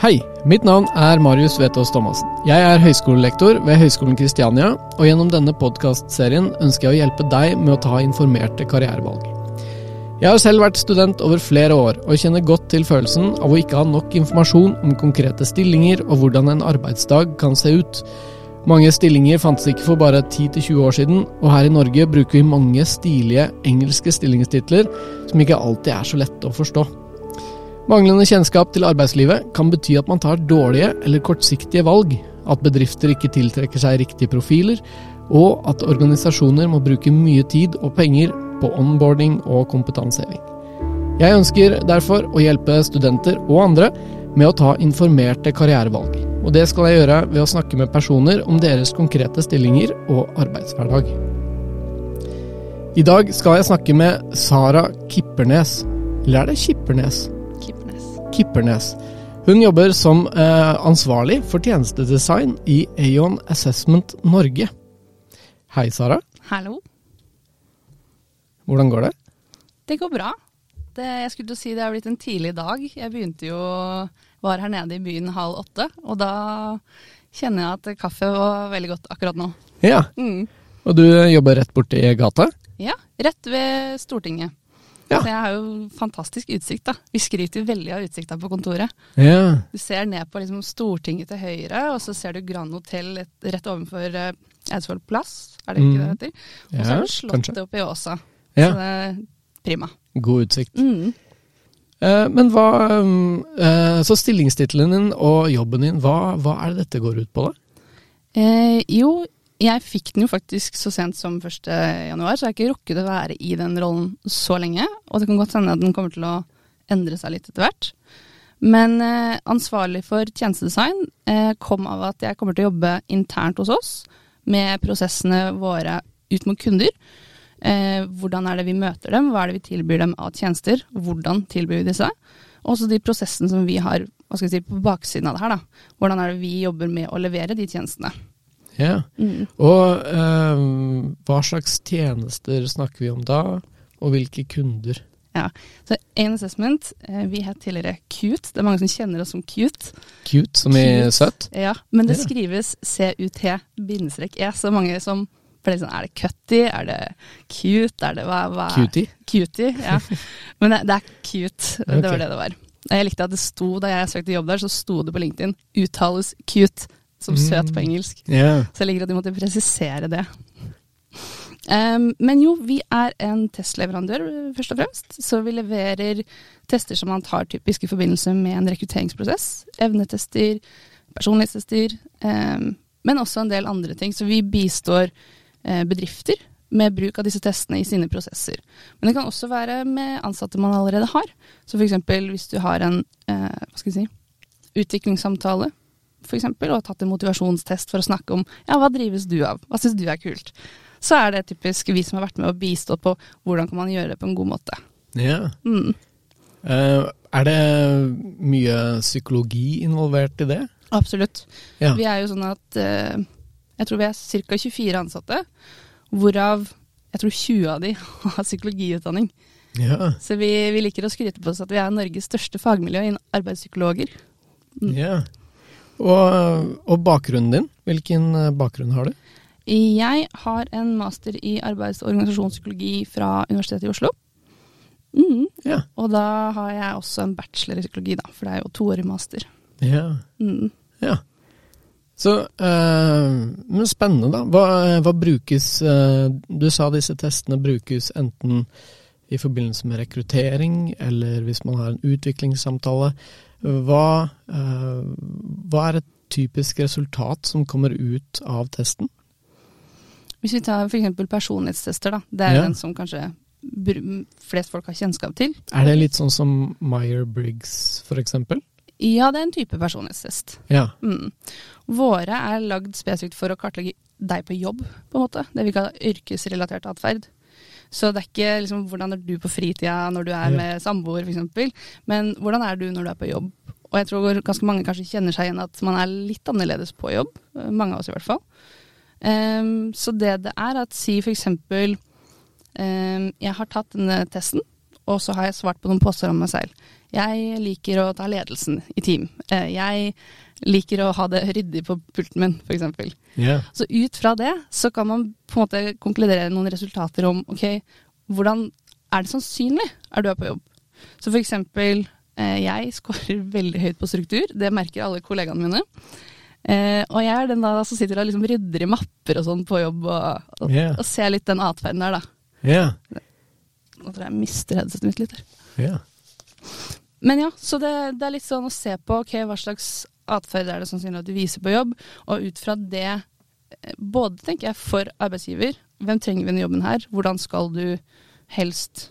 Hei, mitt navn er Marius Vetås Thomassen. Jeg er høyskolelektor ved Høgskolen Kristiania, og gjennom denne podkastserien ønsker jeg å hjelpe deg med å ta informerte karrierevalg. Jeg har selv vært student over flere år, og kjenner godt til følelsen av å ikke ha nok informasjon om konkrete stillinger og hvordan en arbeidsdag kan se ut. Mange stillinger fantes ikke for bare 10-20 år siden, og her i Norge bruker vi mange stilige engelske stillingstitler som ikke alltid er så lette å forstå. Manglende kjennskap til arbeidslivet kan bety at man tar dårlige eller kortsiktige valg, at bedrifter ikke tiltrekker seg riktige profiler, og at organisasjoner må bruke mye tid og penger på onboarding og kompetanseheving. Jeg ønsker derfor å hjelpe studenter og andre med å ta informerte karrierevalg. Og det skal jeg gjøre ved å snakke med personer om deres konkrete stillinger og arbeidshverdag. I dag skal jeg snakke med Sara Kippernes. Eller er det Kippernes? Kippernes. Hun jobber som eh, ansvarlig for tjenestedesign i Aon Assessment Norge. Hei, Sara. Hallo. Hvordan går det? Det går bra. Det, jeg skulle til å si det er blitt en tidlig dag. Jeg begynte jo var her nede i byen halv åtte, og da kjenner jeg at kaffe var veldig godt akkurat nå. Ja, Mm. Og du jobber rett borti gata? Ja, rett ved Stortinget. Ja. Jeg har jo fantastisk utsikt, da. Vi skryter veldig av utsikta på kontoret. Ja. Du ser ned på liksom Stortinget til høyre, og så ser du Grand Hotell rett overfor uh, Eidsvoll plass, er det ikke det Mm. det heter? Og så er det Slottet oppe i Åsa. Så det er prima. God utsikt. Mm. Eh, men hva um, eh, Så stillingstittelen din og jobben din, hva, hva er det dette går ut på, da? Eh, jo, jeg fikk den jo faktisk så sent som 1. januar, så jeg har ikke rukket å være i den rollen så lenge. Og det kan godt hende at den kommer til å endre seg litt etter hvert. Men eh, ansvarlig for tjenestedesign eh, kom av at jeg kommer til å jobbe internt hos oss med prosessene våre ut mot kunder. Eh, hvordan er det vi møter dem, hva er det vi tilbyr dem av tjenester, hvordan tilbyr vi disse. Og også de prosessene som vi har hva skal jeg si, på baksiden av det her. Da. Hvordan er det vi jobber med å levere de tjenestene. Ja. Mm. Og eh, hva slags tjenester snakker vi om da, og hvilke kunder? Ja, Så Ain Assessment, eh, vi het tidligere Cute. Det er mange som kjenner oss som Cute. Cute, som i søtt? Ja, Men det Ja. skrives CUT-E, så mange som for det er sånn, Er det cutty? Er det cute? Er det hva, hva Cutie? Cutie, ja. Men det, det er cute. Det okay. var det det var. Jeg likte at det sto, Da jeg søkte jobb der, så sto det på LinkedIn 'uttales cute' som søt på Mm. engelsk. Yeah. Så jeg liker at de måtte presisere det. Um, men jo, vi er en testleverandør, først og fremst. Så vi leverer tester som man tar typisk i forbindelse med en rekrutteringsprosess. Evnetester, personlighetstester, um, men også en del andre ting. Så vi bistår uh, bedrifter med bruk av disse testene i sine prosesser. Men det kan også være med ansatte man allerede har. Så f.eks. hvis du har en uh, hva skal jeg si, utviklingssamtale eksempel, og tatt en motivasjonstest for å snakke om ja, hva drives du av, hva syns du er kult, så er det typisk vi som har vært med og bistått på hvordan kan man gjøre det på en god måte. ja. Mm. Uh, er det mye psykologi involvert i det? Absolutt. Ja. Vi er jo sånn at uh, jeg tror vi er ca. 24 ansatte, hvorav jeg tror 20 av de har psykologiutdanning. Ja. Så vi, vi liker å skryte på oss at vi er Norges største fagmiljø innen arbeidspsykologer. Mm. ja. Og, og bakgrunnen din? Hvilken eh, bakgrunn har du? Jeg har en master i arbeids- og organisasjonspsykologi fra Universitetet i Oslo. Mm. Ja. Og da har jeg også en bachelor i psykologi, da, for det er jo toårig master. Ja. Mm. ja. Så øh, Men spennende, da. Hva, hva brukes øh, Du sa disse testene brukes enten i forbindelse med rekruttering, eller hvis man har en utviklingssamtale. Hva, eh, hva er et typisk resultat som kommer ut av testen? Hvis vi tar f.eks. personlighetstester, da. Det er Ja. den som kanskje flest folk har kjennskap til. Er det litt sånn som Meyer-Briggs, eksempel? Ja, det er en type personlighetstest. Ja. Mm. Våre er lagd spesifikt for å kartlegge deg på jobb, på en måte. Det vi kaller yrkesrelatert atferd. Så det er ikke liksom hvordan er du på fritida når du er med samboer, f.eks., men hvordan er du når du er på jobb? Og jeg tror ganske mange kanskje kjenner seg igjen at man er litt annerledes på jobb. eh, Mange av oss i hvert fall. Um, så det det er at si f.eks. Um, jeg har tatt denne testen, og så har jeg svart på noen påstander om meg selv. Jeg liker å ta ledelsen i team. Uh, jeg liker å ha det ryddig på pulten min, f.eks. Yeah. Så ut fra det så kan man på en måte konkludere noen resultater om ok, hvordan er det sannsynlig er du er på jobb. Så for eksempel, eh, jeg scorer veldig høyt på struktur. Det merker alle kollegaene mine. Eh, og jeg er den da som sitter og liksom rydder i mapper og sånn på jobb, og, og, Yeah. og ser litt den atferden der, da. Yeah. Nå tror jeg jeg mister headsetet mitt litt. her. Yeah. Men ja, så det, det er litt sånn å se på ok, hva slags atferd er det sannsynlig at du viser på jobb, og ut fra det, eh, både tenker jeg for arbeidsgiver, hvem trenger vi denne jobben her, hvordan skal du helst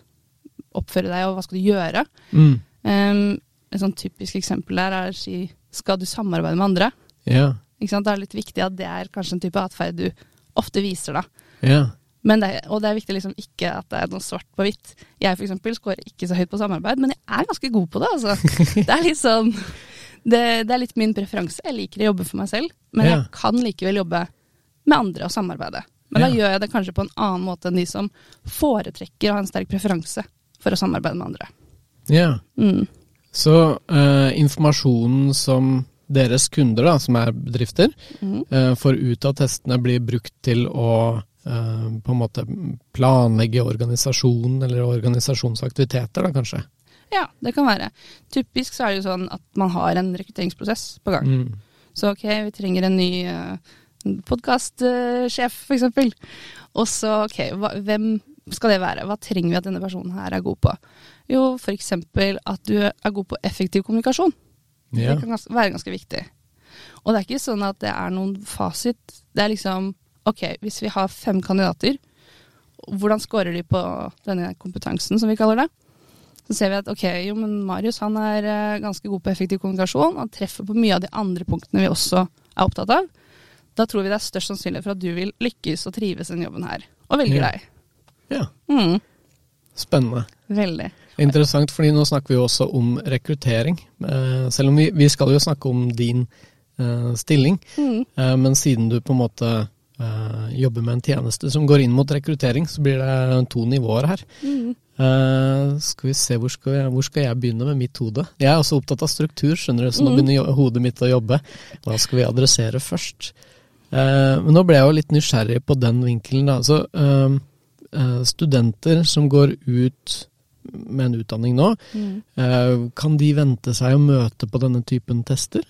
oppføre deg, og hva skal du gjøre? Mm. Um, et sånn typisk eksempel der er å si, skal du samarbeide med andre? Yeah. Ikke sant? Det er litt viktig at det er kanskje en type atferd du ofte viser da. Yeah. Men det, og det er viktig liksom ikke at det er noe svart på hvitt. Jeg for eksempel scorer ikke så høyt på samarbeid, men jeg er ganske god på det. altså. Det er litt sånn, det, det er litt min preferanse. Jeg liker å jobbe for meg selv, men Ja. jeg kan likevel jobbe med andre og samarbeide. Men da gjør jeg det kanskje på en annen måte enn de som foretrekker å ha en sterk preferanse for å samarbeide med andre. Ja. Mm. Så uh, informasjonen som deres kunder, da, som er bedrifter, mm. uh, får ut av testene, blir brukt til å uh, på en måte planlegge organisasjon eller organisasjonsaktiviteter, da kanskje. Ja, det kan være. Typisk så er det jo sånn at man har en rekrutteringsprosess på gang. Mm. Så ok, vi trenger en ny uh, podkastsjef, uh, f.eks. Og så ok, hva, hvem skal det være? Hva trenger vi at denne personen her er god på? Jo, f.eks. at du er god på effektiv kommunikasjon. Ja. Det kan gans være ganske viktig. Og det er ikke sånn at det er noen fasit. Det er liksom ok, hvis vi har fem kandidater, hvordan scorer de på denne kompetansen, som vi kaller det? Så ser vi at ok, jo, men Marius han er eh, ganske god på effektiv kommunikasjon. Han treffer på mye av de andre punktene vi også er opptatt av. Da tror vi det er størst sannsynlig for at du vil lykkes og trives i denne jobben her, og velger Ja. deg. ja. Mm, Spennende. veldig. Interessant, fordi nå snakker vi jo også om rekruttering. Eh, selv om vi, vi skal jo snakke om din eh, stilling, Mm. men siden du på en måte jobber med en tjeneste som går inn mot rekruttering, så blir det to nivåer her. Mm. Eh, skal vi se, hvor skal, jeg, hvor skal jeg begynne med mitt hode? Jeg er også opptatt av struktur, skjønner du, så nå Mm. begynner hodet mitt å jobbe. Hva skal vi adressere først? Uh, men nå ble jeg jo litt nysgjerrig på den vinkelen. Da. Så, uh, studenter som går ut med en utdanning nå, Mm. kan de vente seg å møte på denne typen tester?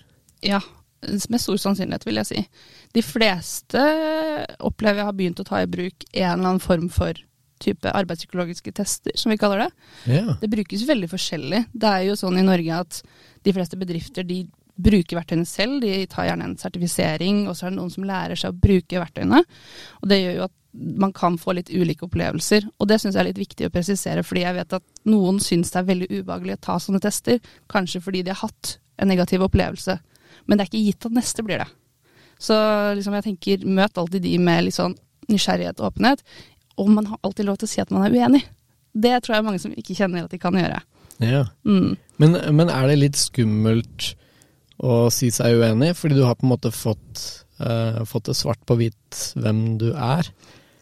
Ja, med stor sannsynlighet, vil jeg si. De fleste opplever jeg har begynt å ta i bruk en eller annen form for type arbeidspsykologiske tester, som vi kaller det. Ja. Det brukes veldig forskjellig. Det er jo sånn i Norge at de fleste bedrifter de bruker verktøyene selv. De tar gjerne en sertifisering, og så er det noen som lærer seg å bruke verktøyene. Og det gjør jo at man kan få litt ulike opplevelser. Og det syns jeg er litt viktig å presisere, fordi jeg vet at noen syns det er veldig ubehagelig å ta sånne tester. Kanskje fordi de har hatt en negativ opplevelse. Men det er ikke gitt at neste blir det. Så liksom jeg tenker, møt alltid de med litt sånn nysgjerrighet og åpenhet. Og man har alltid lov til å si at man er uenig. Det tror jeg mange som ikke kjenner at de kan gjøre. ja. Mm. Men, men er det litt skummelt å si seg uenig, fordi du har på en måte fått, uh, fått det svart på hvitt hvem du er?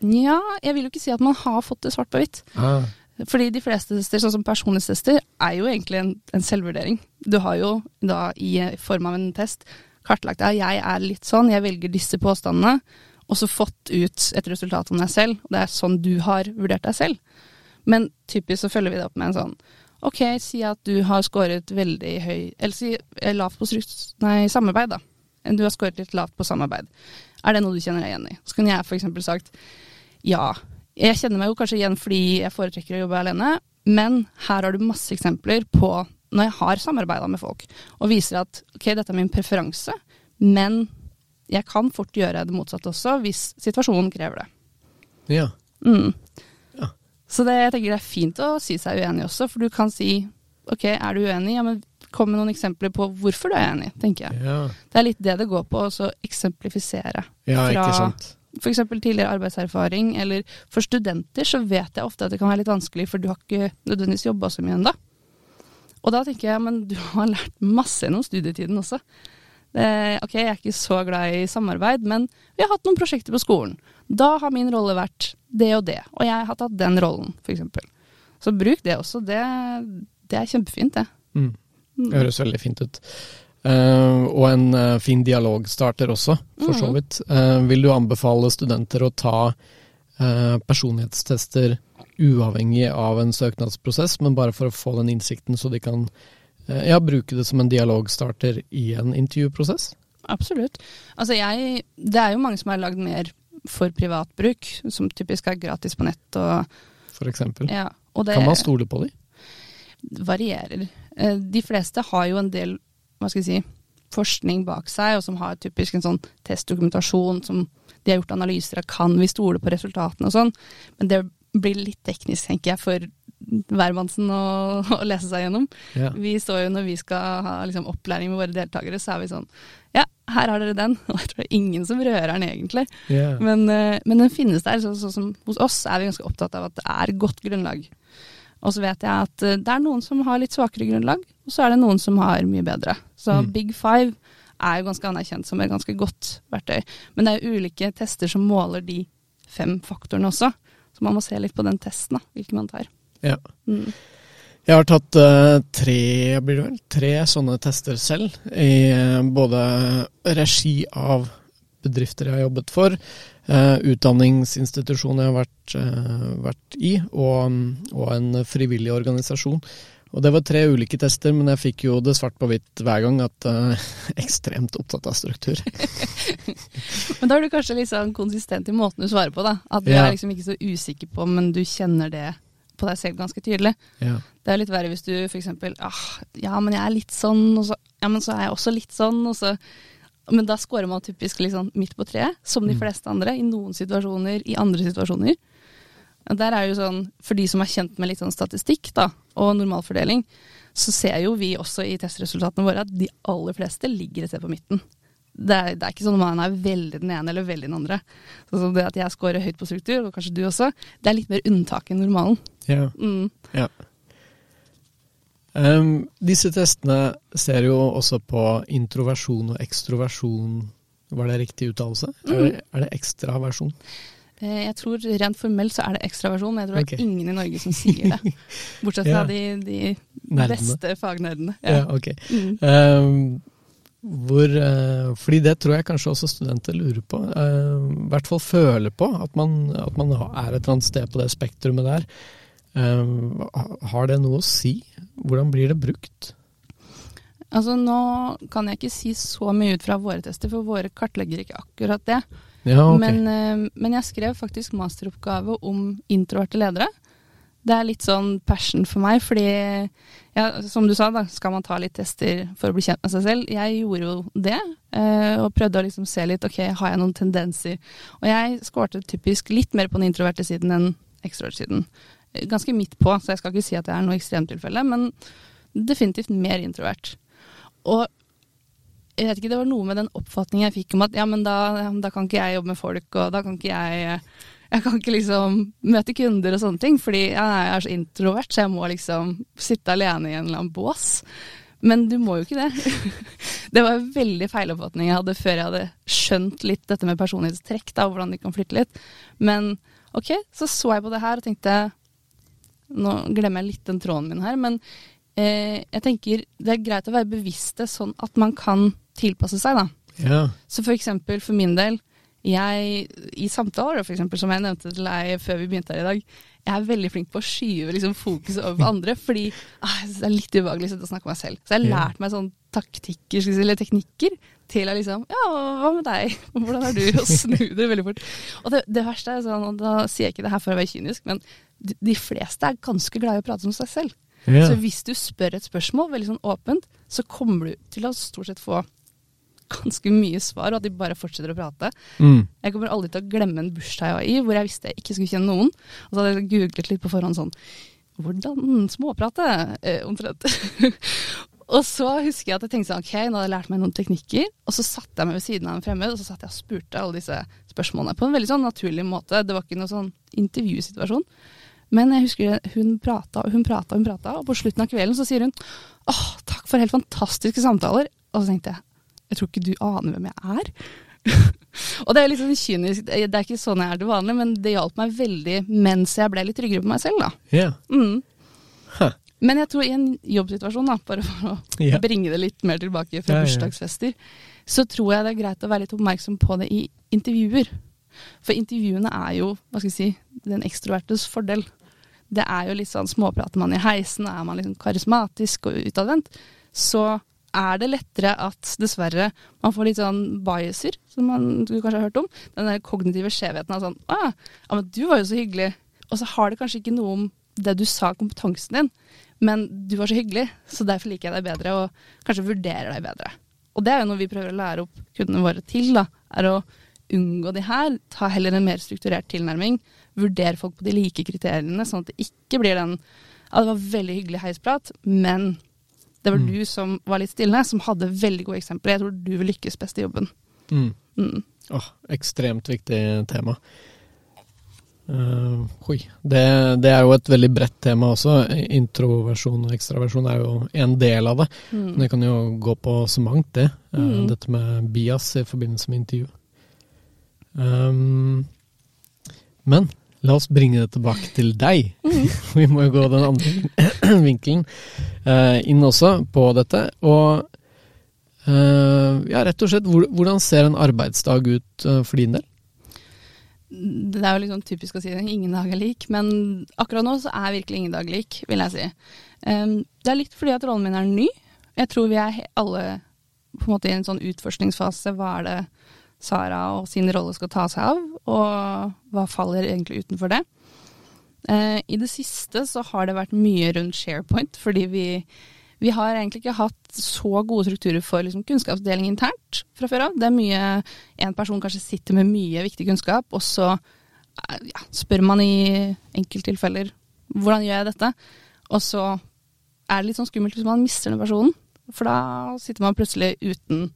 Nja, jeg vil jo ikke si at man har fått det svart på hvitt. Ah. Fordi de fleste tester, sånn som personlighetstester, er jo egentlig en, en selvvurdering. Du har jo da i form av en test kartlagt at jeg er litt sånn, jeg velger disse påstandene, og så fått ut et resultat om deg selv. Og det er sånn du har vurdert deg selv. Men typisk så følger vi det opp med en sånn Ok, si at du har skåret veldig høy Eller si eh, lavt på nei, samarbeid, da. Du har skåret litt lavt på samarbeid. Er det noe du kjenner deg igjen i? Så kunne jeg f.eks. sagt ja. Jeg kjenner meg jo kanskje igjen fordi jeg foretrekker å jobbe alene, men her har du masse eksempler på når jeg har samarbeida med folk, og viser at ok, dette er min preferanse, men jeg kan fort gjøre det motsatte også, hvis situasjonen krever det. Ja. Mm. Ja. Så det, jeg tenker det er fint å si seg uenig også, for du kan si ok, er du uenig, ja, men kom med noen eksempler på hvorfor du er enig, tenker jeg. Ja, Det er litt det det går på, å eksemplifisere. ja Fra- ikke sant. F.eks. tidligere arbeidserfaring, eller for studenter så vet jeg ofte at det kan være litt vanskelig, for du har ikke nødvendigvis jobba så mye ennå. Og da tenker jeg, men du har lært masse gjennom studietiden også. Det, ok, jeg er ikke så glad i samarbeid, men vi har hatt noen prosjekter på skolen. Da har min rolle vært det og det, og jeg har tatt den rollen, f.eks. Så bruk det også. Det, det er kjempefint, det. Mm. Mm. Det høres veldig fint ut. Uh, og en uh, fin dialogstarter også, for så Mhm. vidt. Uh, vil du anbefale studenter å ta eh, personlighetstester uavhengig av en søknadsprosess, men bare for å få den innsikten, så de kan eh, ja, bruke det som en dialogstarter i en intervjuprosess? Absolutt. Altså jeg, det er jo mange som har lagd mer for privat bruk, som typisk er gratis på nett. Og, For eksempel. ja, og det Kan man stole på de? varierer. Eh, De fleste har jo en del hva skal jeg si, forskning bak seg, og som har typisk en sånn testdokumentasjon som de har gjort analyser av. Kan vi stole på resultatene og sånn? Men det blir litt teknisk, tenker jeg, for hvermannsen å, å lese seg gjennom. Ja. Vi står jo når vi skal ha liksom, opplæring med våre deltakere, så er vi sånn Ja, her har dere den. Og jeg tror det er ingen som rører den egentlig. Ja. Men, eh, men den finnes der. Sånn så, som hos oss er vi ganske opptatt av at det er godt grunnlag. Og så vet jeg at eh, det er noen som har litt svakere grunnlag, og så er det noen som har mye bedre. Så Mm. Big Five er jo ganske anerkjent som et ganske godt verktøy. Men det er jo ulike tester som måler de fem faktorene også. Så man må se litt på den testen, da, hvilken man tar. Ja. Mm. Jeg har tatt uh, tre, blir det vel, tre sånne tester selv, i uh, både regi av bedrifter jeg har jobbet for, uh, utdanningsinstitusjoner jeg har vært, eh, vært i, og, og en frivillig organisasjon. Og Det var tre ulike tester, men jeg fikk jo det svart på hvitt hver gang at eh, ekstremt opptatt av struktur. Men da er du kanskje litt sånn konsistent i måten du svarer på, da. At du Ja. er liksom ikke så usikker på, men du kjenner det på deg selv ganske tydelig. Ja. Det er litt verre hvis du f.eks. Ah, ja, men jeg er litt sånn, og så, ja, men så er jeg også litt sånn, og så Men da scorer man typisk sånn midt på treet, som de Mm. fleste andre, i noen situasjoner, i andre situasjoner. Der er jo sånn, For de som er kjent med litt sånn statistikk da, og normalfordeling, så ser jo vi også i testresultatene våre at de aller fleste ligger et sted på midten. Det er, det er ikke sånn at man er veldig den ene eller veldig den andre. Sånn som det at jeg scorer høyt på struktur, og kanskje du også, det er litt mer unntak enn normalen. Ja. Mm. Em, disse testene ser jo også på introversjon og ekstroversjon. Var det riktig uttalelse? Er, det, er det ekstraversjon? Eh, Jeg tror rent formelt så er det ekstraversjon, men jeg tror det er ingen i Norge som sier det. Bortsett Ja. fra de, de beste fagnerdene. Ja, ok. Mm. Em, hvor, eh, fordi det tror jeg kanskje også studenter lurer på. eh, I hvert fall føler på at man, at man er et eller annet sted på det spektrumet der. Har det noe å si? Hvordan blir det brukt? Altså Nå kan jeg ikke si så mye ut fra våre tester, for våre kartlegger ikke akkurat det. Ja, okay. Men, eh, men jeg skrev faktisk masteroppgave om introverte ledere. Det er litt sånn passion for meg, fordi ja, som du sa, da, skal man ta litt tester for å bli kjent med seg selv. Jeg gjorde jo det, eh, og prøvde å liksom se litt ok, har jeg noen tendenser. Og jeg skårte typisk litt mer på den introverte siden enn ekstroverte siden. Eh, Ganske midt på, så jeg skal ikke si at jeg er noe ekstremtilfelle, men definitivt mer introvert. Og jeg vet ikke, det var noe med den oppfatningen jeg fikk om at ja, men da, da kan ikke jeg jobbe med folk, og da kan ikke jeg jeg kan ikke liksom møte kunder og sånne ting, fordi jeg er så introvert, så jeg må liksom sitte alene i en eller annen bås. Men du må jo ikke det. Det var en veldig feiloppfatning jeg hadde før jeg hadde skjønt litt dette med personlighetstrekk, da, hvordan de kan flytte litt. Men ok, så så jeg på det her og tenkte Nå glemmer jeg litt den tråden min her, men eh, jeg tenker det er greit å være bevisste sånn at man kan tilpasse seg, da. Ja. Så for eksempel for min del, jeg, i samtaler for eksempel, som jeg nevnte til deg før vi begynte her i dag, jeg er veldig flink på å skyve liksom, fokuset over på andre, fordi ah, det er litt ubehagelig å snakke om meg selv. Så jeg har lært meg sånn taktikker, si, eller teknikker, til å liksom Ja, hva med deg? Hvordan er du? Og snu det veldig fort. Og det, det verste er sånn, og da sier jeg ikke det her for å være kynisk, men de, de fleste er ganske glade i å prate om seg selv. Ja. Så hvis du spør et spørsmål veldig sånn åpent, så kommer du til å stort sett få ganske mye svar, og at de bare fortsetter å prate. Mm. Jeg kommer aldri til å glemme en bursdag jeg var i, hvor jeg visste jeg ikke skulle kjenne noen. Og så hadde jeg googlet litt på forhånd sånn Hvordan småprate? Eh, omtrent. og så husker jeg at jeg tenkte sånn, ok, nå hadde jeg lært meg noen teknikker. Og så satte jeg meg ved siden av en fremmed, og så satt jeg og spurte alle disse spørsmålene på en veldig sånn naturlig måte. Det var ikke noen sånn intervjusituasjon. Men jeg husker hun prata og hun prata og hun prata, og på slutten av kvelden så sier hun åh, takk for helt fantastiske samtaler. Og så tenkte jeg jeg tror ikke du aner hvem jeg er. Og det er litt sånn kynisk, det er ikke sånn jeg er til vanlig, men det hjalp meg veldig mens jeg ble litt tryggere på meg selv, da. Ja. Mm. Huh. Men jeg tror i en jobbsituasjon, da, bare for å yeah. bringe det litt mer tilbake fra ja. bursdagsfester, så tror jeg det er greit å være litt oppmerksom på det i intervjuer. For intervjuene er jo, hva skal jeg si, den ekstrovertes fordel. Det er jo litt sånn småprater man i heisen, er man liksom karismatisk og utadvendt, så er det lettere at dessverre man får litt sånn biaser, som man du kanskje har hørt om. Den der kognitive skjevheten av sånn ah, ja, men du var jo så hyggelig. Og så har det kanskje ikke noe om det du sa, kompetansen din, men du var så hyggelig, så derfor liker jeg deg bedre, og kanskje vurderer deg bedre. Og det er jo noe vi prøver å lære opp kundene våre til, da, er å unngå de her. Ta heller en mer strukturert tilnærming. Vurdere folk på de like kriteriene, sånn at det ikke blir den Ja, det var veldig hyggelig heisprat, men det var Mm. du som var litt stille, som hadde veldig gode eksempler. Jeg tror du vil lykkes best i jobben. Mm. Mm. Oh, ekstremt viktig tema. Uh. Det, det er jo et veldig bredt tema også. Introversjon og ekstraversjon er jo en del av det. Men Mm. det kan jo gå på så mangt, det. Mm. Dette med bias i forbindelse med intervju. Um, men la oss bringe det tilbake til deg. Vi må jo gå den andre vinkelen uh, inn også på dette. Og uh, ja, rett og slett, hvordan ser en arbeidsdag ut uh, for din del? Det er jo sånn typisk å si det, ingen dag er lik, men akkurat nå så er virkelig ingen dag lik, vil jeg si. Um, det er litt fordi at rollen min er ny. Jeg tror vi er alle på en måte i en sånn utforskningsfase. Hva er det Sara og sin rolle skal ta seg av, og hva faller egentlig utenfor det? Eh, I det siste så har det vært mye rundt SharePoint, fordi vi, vi har egentlig ikke hatt så gode strukturer for liksom, kunnskapsdeling internt fra før av. Det er mye En person kanskje sitter med mye viktig kunnskap, og så eh, ja, spør man i enkelttilfeller hvordan gjør jeg dette? Og så er det litt sånn skummelt hvis man mister den personen, for da sitter man plutselig uten,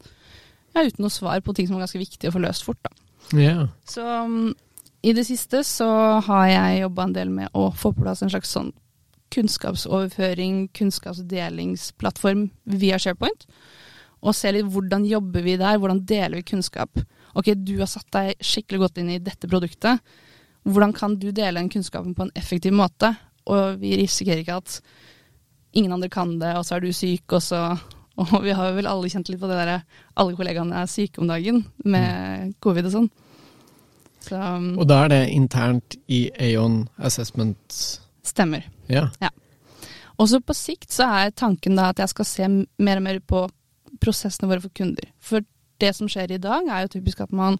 ja, uten noe svar på ting som er ganske viktig å få løst fort. da. Yeah. Så um, i det siste så har jeg jobba en del med å få på plass en slags sånn kunnskapsoverføring, kunnskapsdelingsplattform via SharePoint. Og se litt hvordan jobber vi der, hvordan deler vi kunnskap. Ok, du har satt deg skikkelig godt inn i dette produktet. Hvordan kan du dele den kunnskapen på en effektiv måte? Og vi risikerer ikke at ingen andre kan det, og så er du syk, og så Og vi har vel alle kjent litt på det derre alle kollegaene er syke om dagen med covid og sånn. Så um, Og da er det internt i Aon Assessment stemmer. Ja. Og så på sikt så er tanken da at jeg skal se mer og mer på prosessene våre for kunder. For det som skjer i dag, er jo typisk at man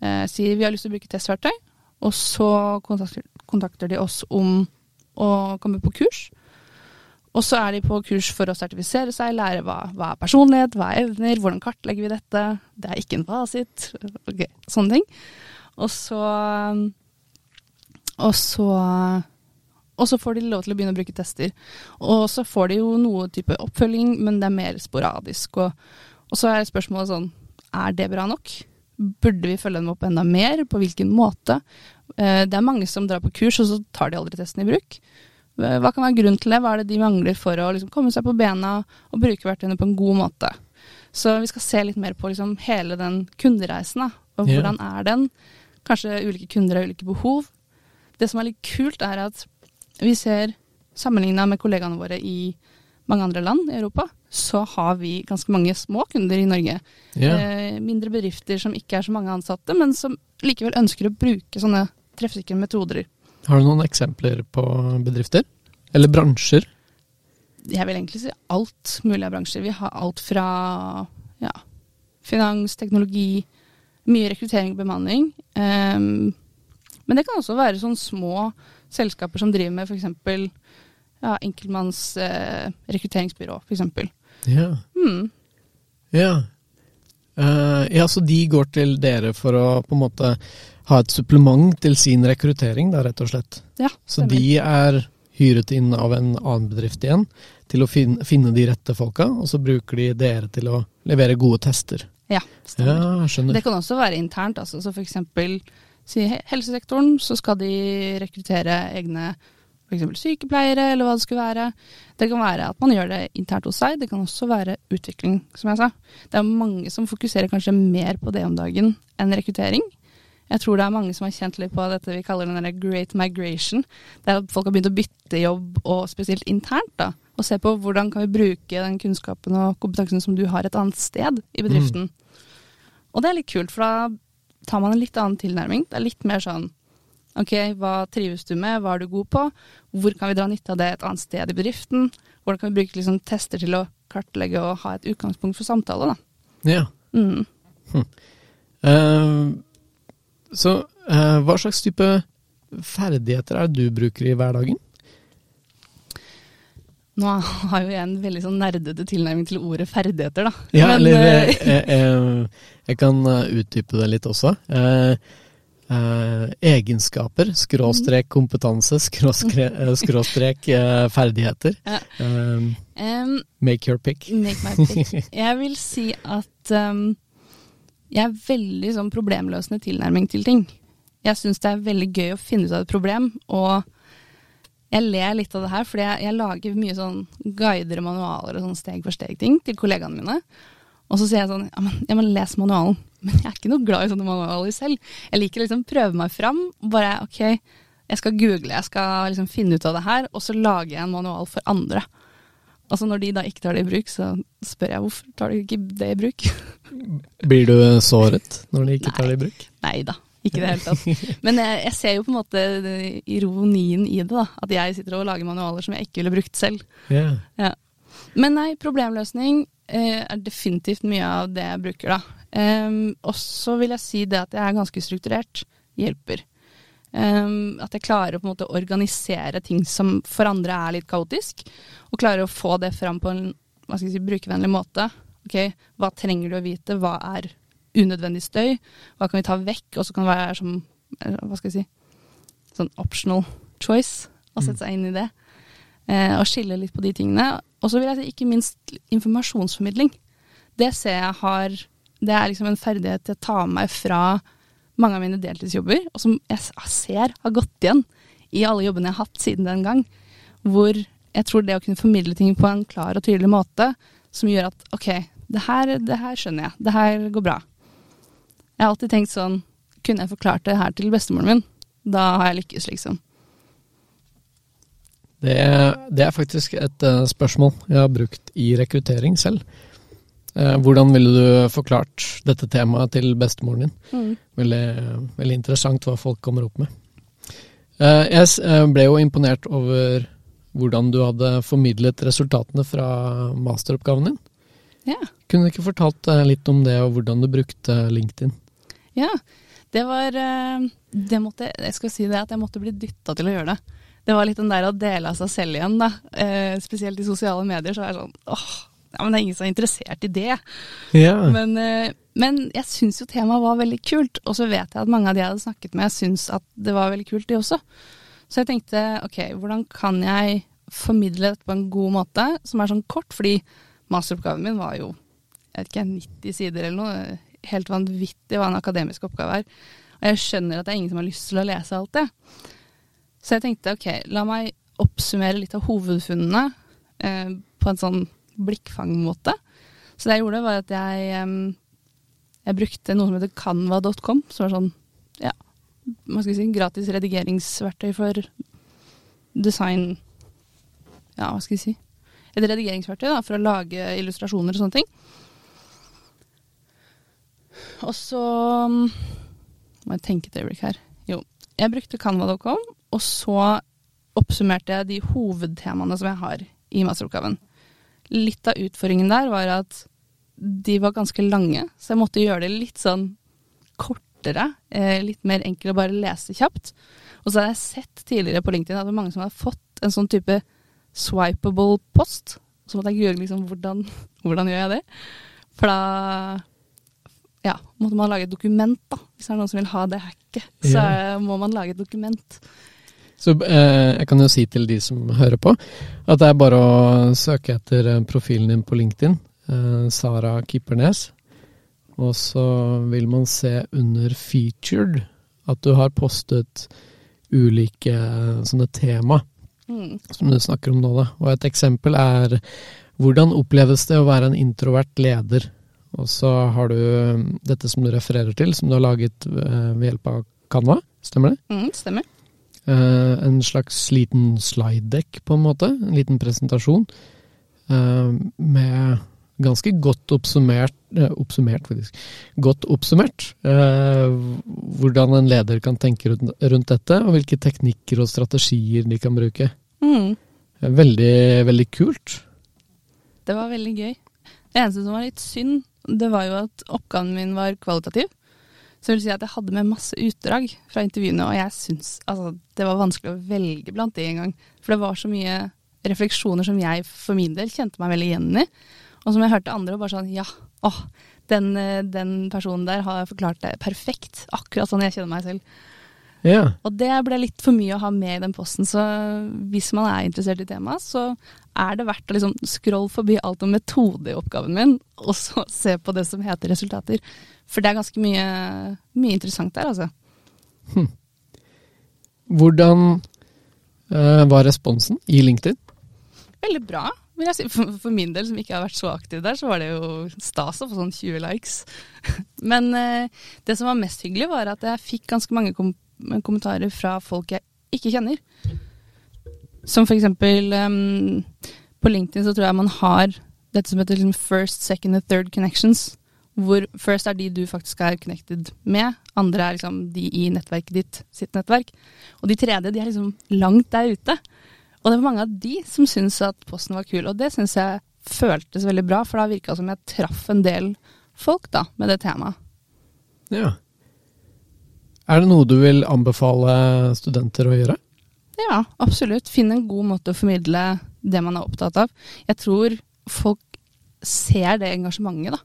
eh, sier vi har lyst til å bruke testverktøy, og så kontakter, kontakter de oss om å komme på kurs. Og så er de på kurs for å sertifisere seg, lære hva, hva er personlighet, hva er evner, hvordan kartlegger vi dette. Det er ikke en fasit. okay, sånne ting. Og så Og så og så får de lov til å begynne å bruke tester. Og så får de jo noe type oppfølging, men det er mer sporadisk. Og, og så er spørsmålet sånn, er det bra nok? Burde vi følge dem opp enda mer? På hvilken måte? Eh, Det er mange som drar på kurs, og så tar de aldri testen i bruk. Hva kan være grunnen til det? Hva er det de mangler for å liksom komme seg på bena og bruke verktøyene på en god måte? Så vi skal se litt mer på liksom hele den kundereisen. Da. Og Ja. hvordan er den? Kanskje ulike kunder har ulike behov. Det som er litt kult, er at vi ser sammenligna med kollegaene våre i mange andre land i Europa, så har vi ganske mange små kunder i Norge. ja. Eh, mindre bedrifter som ikke er så mange ansatte, men som likevel ønsker å bruke sånne treffsikre metoder. Har du noen eksempler på bedrifter? Eller bransjer? Jeg vil egentlig si alt mulig av bransjer. Vi har alt fra ja, finans, teknologi, mye rekruttering og bemanning. Um, men det kan også være sånne små selskaper som driver med f.eks. Ja, enkeltmanns eh, rekrutteringsbyrå, f.eks. Ja. Mm. Ja. Uh, ja, så de går til dere for å på en måte ha et supplement til sin rekruttering, da, rett og slett. Ja, Så de er hyret inn av en annen bedrift igjen til å finne, finne de rette folka, og så bruker de dere til å levere gode tester. Ja, Ja, stemmer. Ja. Det kan også være internt. Altså. Så eksempel si helsesektoren, så skal de rekruttere egne f.eks. sykepleiere, eller hva det skulle være. Det kan være at man gjør det internt hos seg, det kan også være utvikling, som jeg sa. Det er mange som fokuserer kanskje mer på det om dagen enn rekruttering. Jeg tror det er mange som har kjent litt på dette vi kaller den great migration. Det er at folk har begynt å bytte jobb, og spesielt internt, da. Og se på hvordan kan vi bruke den kunnskapen og kompetansen som du har et annet sted i bedriften. Mm. Og det er litt kult, for da tar man en litt annen tilnærming. Det er litt mer sånn Ok, hva trives du med, hva er du god på? Hvor kan vi dra nytte av det et annet sted i bedriften? Hvordan kan vi bruke liksom, tester til å kartlegge og ha et utgangspunkt for samtale, da. Ja. Mm. Hm. Uh, så uh, hva slags type ferdigheter er det du bruker i hverdagen? Nå har jo jeg en veldig sånn nerdete tilnærming til ordet ferdigheter, da. Ja, Men, eller jeg, jeg, jeg, jeg, kan utdype det litt også. Uh, eh, egenskaper, skråstrek kompetanse, eh, skråstrek ferdigheter. Ja. Um, make your pick. Make my pick. Jeg vil si at um, jeg er veldig sånn problemløsende tilnærming til ting. Jeg syns det er veldig gøy å finne ut av et problem, og jeg ler litt av det her, fordi jeg, jeg lager mye sånn guider og manualer og sånn steg for steg-ting til kollegaene mine. Og så sier jeg sånn ja, men, ja, men les manualen. Men jeg er ikke noe glad i sånne manualer selv. Jeg liker liksom prøve meg fram. Bare ok, jeg skal google, jeg skal liksom finne ut av det her, og så lager jeg en manual for andre. Og så når de da ikke tar det i bruk, så spør jeg hvorfor tar de ikke det i bruk. Blir du såret når de ikke Nei. tar det i bruk? Nei da, ikke i det hele tatt. Men jeg, jeg, ser jo på en måte ironien i det, da. At jeg sitter og lager manualer som jeg ikke ville brukt selv. Yeah. Ja. Men nei, problemløsning eh, er definitivt mye av det jeg bruker, da. Um, og så vil jeg si det at jeg er ganske strukturert. Hjelper. Um, at jeg klarer å på en måte organisere ting som for andre er litt kaotisk, og klarer å få det fram på en hva skal jeg si, brukervennlig måte. Ok, Hva trenger du å vite? Hva er unødvendig støy? Hva kan vi ta vekk? Og så kan det være som eh, hva skal jeg si, sånn optional choice å sette seg inn i det. Uh, og skille litt på de tingene. Og så vil jeg si ikke minst informasjonsformidling. Det ser jeg har det er liksom en ferdighet jeg tar med meg fra mange av mine deltidsjobber, og som jeg ser har gått igjen i alle jobbene jeg har hatt siden den gang. Hvor jeg tror det å kunne formidle ting på en klar og tydelig måte, som gjør at ok, det her, det her skjønner jeg, det her går bra. Jeg har alltid tenkt sånn, kunne jeg forklart det her til bestemoren min, da har jeg lykkes, liksom. Det, det er faktisk et uh, spørsmål jeg har brukt i rekruttering selv. Eh, hvordan ville du forklart dette temaet til bestemoren din? Mm. Veldig, veldig, interessant hva folk kommer opp med. Eh, jeg eh, ble jo imponert over hvordan du hadde formidlet resultatene fra masteroppgaven din. Ja. Kunne du ikke fortalt litt om det, og hvordan du brukte LinkedIn? Ja, det var det måtte, Jeg skal si det at jeg måtte bli dytta til å gjøre det. Det var litt den der å dele av seg selv igjen, da. Spesielt i sosiale medier. Så er det sånn åh, ja, men det er ingen som er interessert i det. Ja. Men, eh, men, jeg syns jo temaet var veldig kult, og så vet jeg at mange av de jeg hadde snakket med, syns at det var veldig kult, de også. Så jeg tenkte ok, hvordan kan jeg formidle dette på en god måte, som er sånn kort, fordi masteroppgaven min var jo jeg vet ikke, 90 sider eller noe. Helt vanvittig hva en akademisk oppgave er. Og jeg skjønner at det er ingen som har lyst til å lese alt det. Så jeg tenkte ok, la meg oppsummere litt av hovedfunnene eh, på en sånn blikkfangmåte. Så det jeg gjorde, var at jeg, jeg brukte noe som heter canva.com, som er sånn ja, hva skal jeg si, gratis redigeringsverktøy for design Ja, hva skal jeg si Et redigeringsverktøy da, for å lage illustrasjoner og sånne ting. Og så må jeg tenke et øyeblikk her. Jo, jeg brukte canva.com, og så oppsummerte jeg de hovedtemaene som jeg har i masteroppgaven litt av utfordringen der var at de var ganske lange, så jeg måtte gjøre det litt sånn kortere. Eh, litt mer enkelt å bare lese kjapt. Og så hadde jeg sett tidligere på LinkedIn at det var mange som hadde fått en sånn type swipeable post. Så måtte jeg gjøre liksom hvordan, hvordan gjør jeg det. For da ja, måtte man lage et dokument, da. Hvis det er noen som vil ha det hacket, så ja. må man lage et dokument. Så eh, jeg kan jo si til de som hører på, at det er bare å søke etter eh, profilen din på LinkedIn, eh, Sara Kippernes, og så vil man se under 'featured' at du har postet ulike eh, sånne tema Mm. som du snakker om nå. Da. Og et eksempel er hvordan oppleves det å være en introvert leder? Og så har du um, dette som du refererer til, som du har laget eh, ved hjelp av Canva, stemmer det? Mm, stemmer. Eh, en slags liten slide deck, på en måte. En liten presentasjon eh, med ganske godt oppsummert, eh, oppsummert faktisk, godt oppsummert eh, hvordan en leder kan tenke rundt, rundt dette, og hvilke teknikker og strategier de kan bruke. Mm. Veldig, veldig kult. Det var veldig gøy. Det eneste som var litt synd, det var jo at oppgaven min var kvalitativ. Så jeg vil si at jeg hadde med masse utdrag fra intervjuene, og jeg syns altså, det var vanskelig å velge blant de en gang. For det var så mye refleksjoner som jeg for min del kjente meg veldig igjen i. Og som jeg hørte andre og bare sånn Ja, åh, den, eh, den personen der har forklart det perfekt. Akkurat sånn jeg kjenner meg selv. Ja. Og det ble litt for mye å ha med i den posten, så hvis man er interessert i temaet, så er det verdt å liksom scrolle forbi alt om metode i oppgaven min, og så se på det som heter resultater. For det er ganske mye, mye interessant der, altså. Hvordan uh, var responsen i LinkedIn? Veldig bra. For, min del, som ikke har vært så aktiv der, så var det jo stas å få sånn 20 likes. Men eh, det som var mest hyggelig, var at jeg fikk ganske mange kom kommentarer fra folk jeg ikke kjenner. Som for eksempel um, På LinkedIn så tror jeg man har dette som heter liksom first, second and third connections. Hvor first er de du faktisk er connected med. Andre er liksom de i nettverket ditt, sitt nettverk. Og de tredje de er liksom langt der ute. Og det var mange av de som syntes at posten var kul. Og det syns jeg føltes veldig bra, for da virka som jeg traff en del folk da, med det temaet. Ja. Er det noe du vil anbefale studenter å gjøre? Ja, absolutt. Finn en god måte å formidle det man er opptatt av. Jeg tror folk ser det engasjementet, da.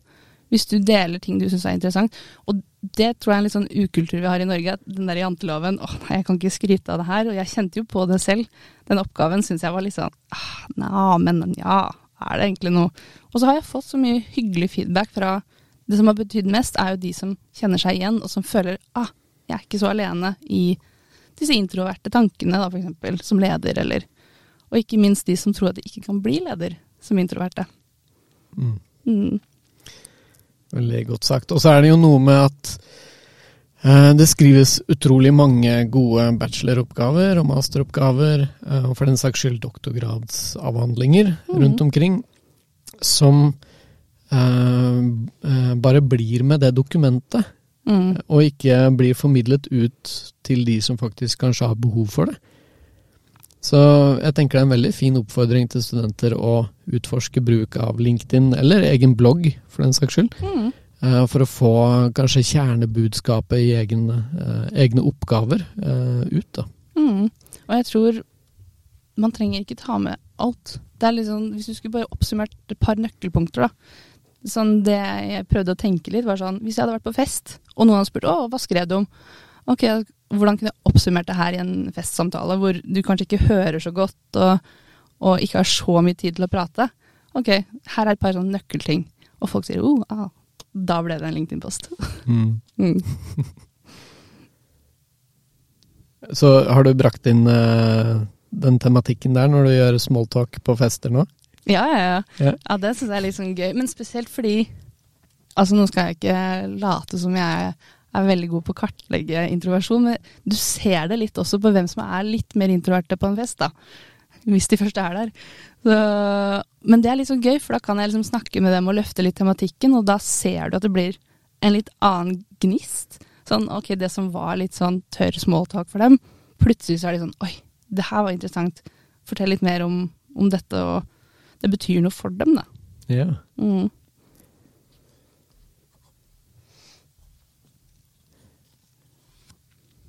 Hvis du deler ting du syns er interessant. Og det tror jeg er en litt sånn ukultur vi har i Norge. Den der janteloven åh nei, jeg kan ikke skryte av det her. Og jeg kjente jo på det selv. Den oppgaven syns jeg var litt sånn ah, Nja, men ja, er det egentlig noe? Og så har jeg fått så mye hyggelig feedback fra Det som har betydd mest, er jo de som kjenner seg igjen, og som føler ah, jeg er ikke så alene i disse introverte tankene, da, for eksempel, som leder, eller Og ikke minst de som tror at de ikke kan bli leder som introverte. Mm. Mm. Veldig godt sagt. Og så er det jo noe med at eh, det skrives utrolig mange gode bacheloroppgaver og masteroppgaver, eh, og for den saks skyld doktorgradsavhandlinger mm. rundt omkring, som eh, eh, bare blir med det dokumentet, Mm. og ikke blir formidlet ut til de som faktisk kanskje har behov for det. Så jeg tenker det er en veldig fin oppfordring til studenter å utforske bruk av LinkedIn, eller egen blogg, for den saks skyld, Mm. eh, for å få kanskje kjernebudskapet i egne, eh, egne oppgaver eh, ut. da. Mm. Og jeg tror man trenger ikke ta med alt. Det er sånn, Hvis du skulle bare oppsummert et par nøkkelpunkter, da. Sånn Det jeg prøvde å tenke litt, var sånn Hvis jeg hadde vært på fest, og noen hadde spurt å, hva skrev du om? Ok, hvordan kunne jeg oppsummert det her i en festsamtale, hvor du kanskje ikke hører så godt, og, og ikke har så mye tid til å prate? Ok, her er et par sånne nøkkelting. Og folk sier oh, ah, da ble det en LinkedIn-post. Mm. Så har du brakt inn uh, den tematikken der når du gjør smalltalk på fester nå? Ja, ja, ja. Ja. Ja, det syns jeg er litt sånn gøy. Men spesielt fordi Altså, nå skal jeg ikke late som jeg er veldig god på å kartlegge introversjon, men du ser det litt også på hvem som er litt mer introverte på en fest, da. Hvis de først er der. Så, men det er litt sånn gøy, for da kan jeg liksom snakke med dem og løfte litt tematikken, og da ser du at det blir en litt annen gnist. Sånn, ok, det som var litt sånn tørr smalltalk for dem, plutselig så er de sånn Oi, det her var interessant. Fortell litt mer om, om dette, og det betyr noe for dem, da. Ja. Mm.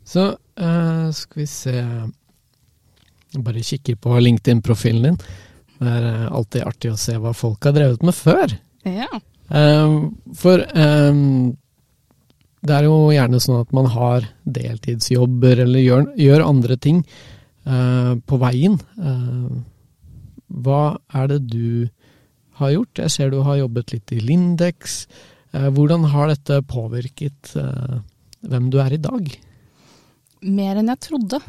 Så uh, skal vi se Jeg bare kikker på LinkedIn-profilen din. Det er eh, alltid artig å se hva folk har drevet med før. Ja. Eh, for det er jo gjerne sånn at man har deltidsjobber eller gjør, gjør andre ting på veien. Eh, hva er det du har gjort? Jeg ser du har jobbet litt i Lindex. Eh, hvordan har dette påvirket eh, hvem du er i dag? Mer enn jeg trodde,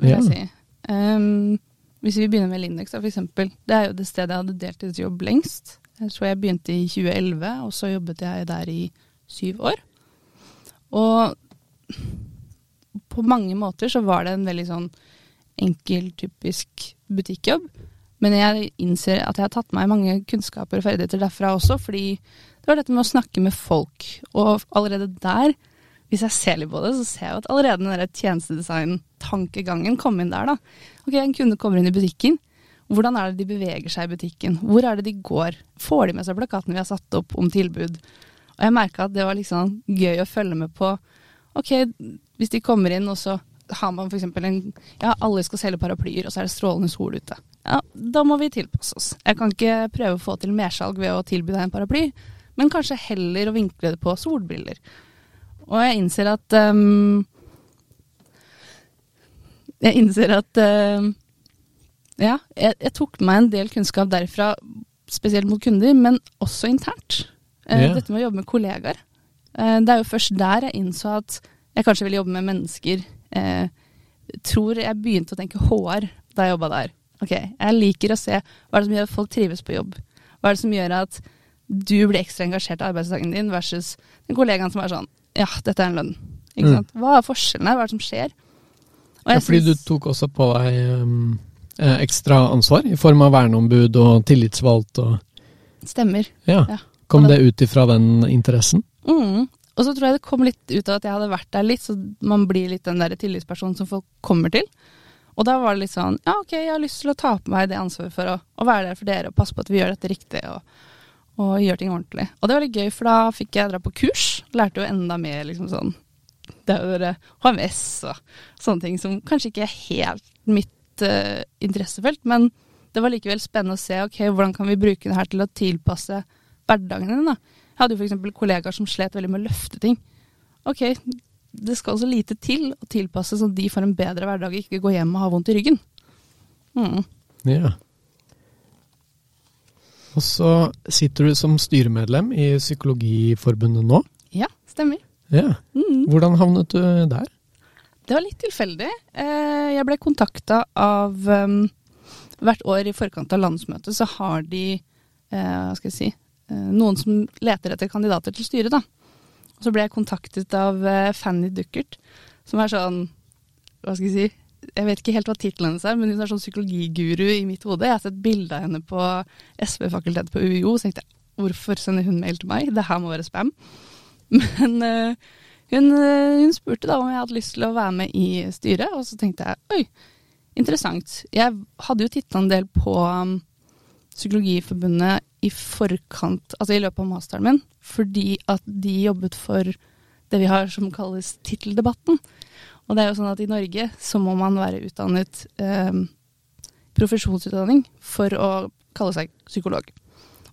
vil Ja. jeg si. Um, hvis vi begynner med Lindex, da, eksempel. Det er jo det stedet jeg hadde deltidsjobb lengst. Tror jeg begynte i 2011, og så jobbet jeg der i syv år. Og på mange måter så var det en veldig sånn enkel, typisk butikkjobb. Men jeg innser at jeg har tatt meg mange kunnskaper og ferdigheter derfra også, fordi det var dette med å snakke med folk. Og allerede der, hvis jeg ser litt på det, så ser jeg at allerede den der tjenestedesign-tankegangen kom inn der, da. Ok, en kunde kommer inn i butikken. Hvordan er det de beveger seg i butikken? Hvor er det de går? Får de med seg plakatene vi har satt opp om tilbud? Og jeg merka at det var liksom gøy å følge med på. Ok, hvis de kommer inn, og så har man f.eks. en Ja, alle skal selge paraplyer, og så er det strålende sol ute. Ja, da må vi tilpasse oss. Jeg kan ikke prøve å få til mersalg ved å tilby deg en paraply, men kanskje heller å vinkle det på solbriller. Og jeg innser at um, Jeg innser at um, Ja, jeg, jeg, tok med meg en del kunnskap derfra, spesielt mot kunder, men også internt. Yeah. Dette med å jobbe med kollegaer. Uh, det er jo først der jeg innså at jeg kanskje ville jobbe med mennesker. Uh, tror jeg begynte å tenke HR da jeg jobba der. Ok, Jeg liker å se hva er det som gjør at folk trives på jobb. Hva er det som gjør at du blir ekstra engasjert i arbeidsdagen din versus den kollegaen som er sånn Ja, dette er en lønn. Ikke mm. sant? Hva er forskjellen her? Hva er det som skjer? ja, fordi du tok også på deg um, ekstra ansvar i form av verneombud og tillitsvalgt og Stemmer. Ja. ja. Kom det, det ut ifra den interessen? Mm. Og så tror jeg det kom litt ut av at jeg hadde vært der litt, så man blir litt den der tillitspersonen som folk kommer til. Og da var det litt sånn Ja, ok, jeg har lyst til å ta på meg det ansvaret for å, å være der for dere og passe på at vi gjør dette riktig og, og gjør ting ordentlig. Og det var litt gøy, for da fikk jeg dra på kurs. Lærte jo enda mer liksom sånn Det er jo HMS og sånne ting som kanskje ikke er helt mitt uh, interessefelt, men det var likevel spennende å se ok, hvordan kan vi bruke det her til å tilpasse hverdagen din. da. Jeg hadde jo f.eks. kollegaer som slet veldig med å løfte ting. Ok, det skal så lite til å tilpasse sånn at de får en bedre hverdag og ikke går hjem og har vondt i ryggen. Mm. Ja. Og så sitter du som styremedlem i Psykologiforbundet nå. Ja, stemmer. Ja. Mm. Hvordan havnet du der? Det var litt tilfeldig. Eh, jeg ble kontakta av um, Hvert år i forkant av landsmøtet så har de, eh, hva skal jeg si, noen som leter etter kandidater til styret, da. Og så ble jeg kontaktet av uh, Fanny Duckert, som er sånn Hva skal jeg si Jeg vet ikke helt hva tittelen hennes er, men hun er sånn psykologiguru i mitt hode. Jeg har sett bilde av henne på SV-fakultetet på UiO, så tenkte jeg hvorfor sender hun mail til meg? Det her må være spam. Men uh, hun, hun, spurte da om jeg hadde lyst til å være med i styret, og så tenkte jeg oi, interessant. Jeg hadde jo titta en del på um, Psykologiforbundet i forkant, altså i løpet av masteren min, fordi at de jobbet for det vi har som kalles titteldebatten. Og det er jo sånn at i Norge så må man være utdannet eh, profesjonsutdanning for å kalle seg psykolog.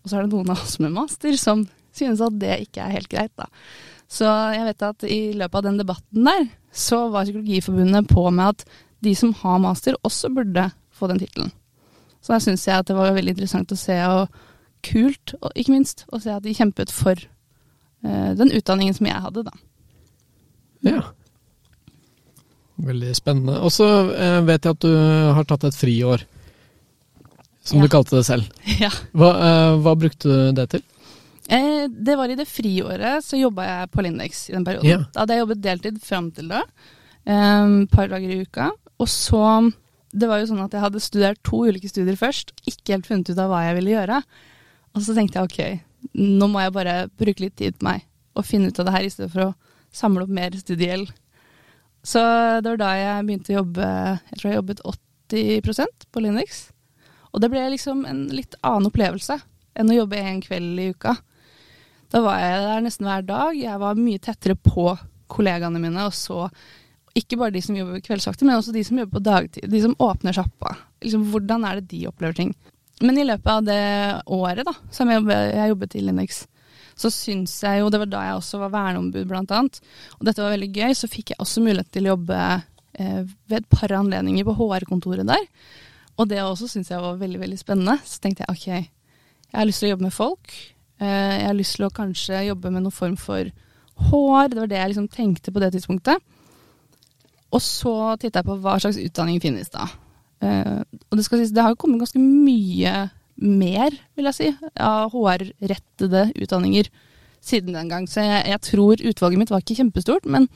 Og så er det noen av oss med master som synes at det ikke er helt greit, da. Så jeg vet at i løpet av den debatten der, så var Psykologiforbundet på med at de som har master, også burde få den tittelen. Så da syns jeg at det var veldig interessant å se, og kult, og ikke minst, å se at de kjempet for uh, den utdanningen som jeg hadde, da. Ja. Veldig spennende. Og så uh, vet jeg at du har tatt et friår, som ja. du kalte det selv. Ja. Hva, uh, hva brukte du det til? Det var i det friåret så jobba jeg på Lindex i den perioden. Ja. Da hadde jeg jobbet deltid fram til da, et par dager i uka. Og så det var jo sånn at jeg hadde studert to ulike studier først, ikke helt funnet ut av hva jeg ville gjøre. Og så tenkte jeg ok, nå må jeg bare bruke litt tid på meg og finne ut av det her, i stedet for å samle opp mer studiegjeld. Så det var da jeg begynte å jobbe Jeg tror jeg jobbet 80% på Linux. Og det ble liksom en litt annen opplevelse enn å jobbe en kveld i uka. Da var jeg der nesten hver dag. Jeg var mye tettere på kollegaene mine og så ikke bare de som jobber kveldsvakter, men også de som jobber på dagtid. De som åpner sjappa. Liksom, hvordan er det de opplever ting? Men i løpet av det året da, som jeg, jeg jobbet i Linux, så syns jeg jo Det var da jeg også var verneombud, blant annet. Og dette var veldig gøy. Så fikk jeg også mulighet til å jobbe eh, ved et par anledninger på HR-kontoret der. Og det også syns jeg var veldig, veldig spennende. Så tenkte jeg ok, jeg har lyst til å jobbe med folk. Eh, jeg har lyst til å kanskje jobbe med noen form for HR. Det var det jeg liksom tenkte på det tidspunktet. Og så titta jeg på hva slags utdanning finnes da. Eh, og det skal det har jo kommet ganske mye mer, vil jeg si, av HR-rettede utdanninger siden den gang. Så jeg, jeg, tror utvalget mitt var ikke kjempestort, men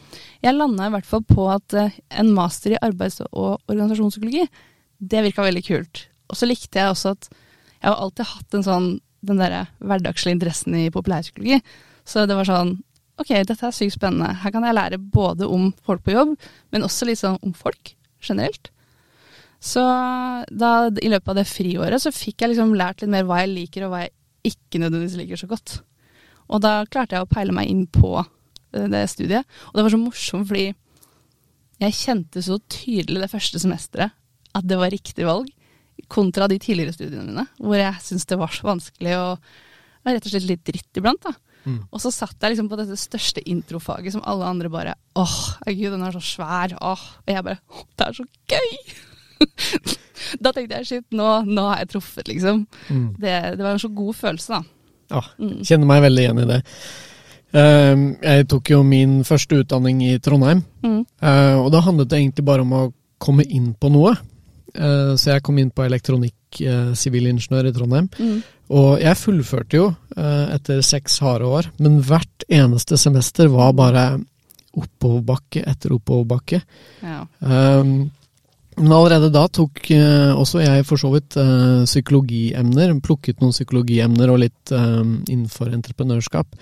jeg landa i hvert fall på at uh, en master i arbeids- og organisasjonspsykologi, det virka veldig kult. Og så likte jeg også at jeg har alltid hatt sånn, den derre hverdagslige interessen i populærpsykologi. Så det var sånn ok, dette er sykt spennende. Her kan jeg lære både om folk på jobb, men også sånn om folk generelt. Så da, i løpet av det friåret så fikk jeg liksom lært litt mer hva jeg liker og hva jeg ikke nødvendigvis liker så godt. Og da klarte jeg å peile meg inn på eh, det studiet. Og det var så morsomt fordi jeg kjente så tydelig det første semesteret at det var riktig valg, kontra de tidligere studiene mine, hvor jeg syntes det var så vanskelig og rett og slett litt dritt iblant. da. Mm. Og så satt jeg liksom på dette største introfaget som alle andre bare åh, gud, den er så svær. åh, Og jeg bare det er så gøy! Da tenkte jeg shit, nå, nå, har jeg truffet, liksom. Mm. Det, det, var en så god følelse, da. Ja, mm. kjenner meg veldig igjen i det. Uh, jeg tok jo min første utdanning i Trondheim, mm. uh, og da handlet det egentlig bare om å komme inn på noe. Uh, så jeg kom inn på elektronikk, eh, sivilingeniør i Trondheim. Mm. Og jeg fullførte jo etter seks harde år, men hvert eneste semester var bare oppoverbakke etter oppoverbakke. Ja. Um, men allerede da tok eh, også jeg for så vidt eh, psykologiemner, plukket noen psykologiemner og litt eh, innenfor entreprenørskap,